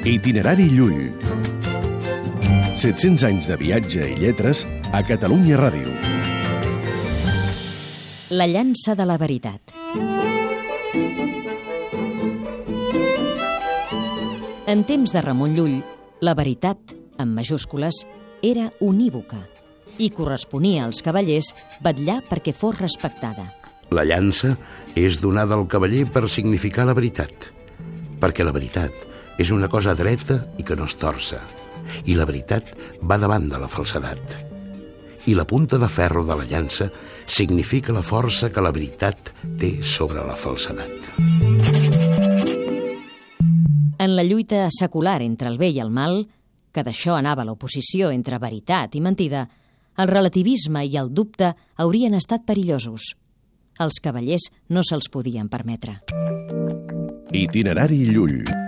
Itinerari Llull. 700 anys de viatge i lletres a Catalunya Ràdio. La llança de la veritat. En temps de Ramon Llull, la veritat, en majúscules, era unívoca i corresponia als cavallers vetllar perquè fos respectada. La llança és donada al cavaller per significar la veritat, perquè la veritat és una cosa dreta i que no es torça, i la veritat va davant de la falsedat. I la punta de ferro de la llança significa la força que la veritat té sobre la falsedat. En la lluita secular entre el bé i el mal, que d'això anava l'oposició entre veritat i mentida, el relativisme i el dubte haurien estat perillosos. Els cavallers no se'ls podien permetre. Itinerari Llull.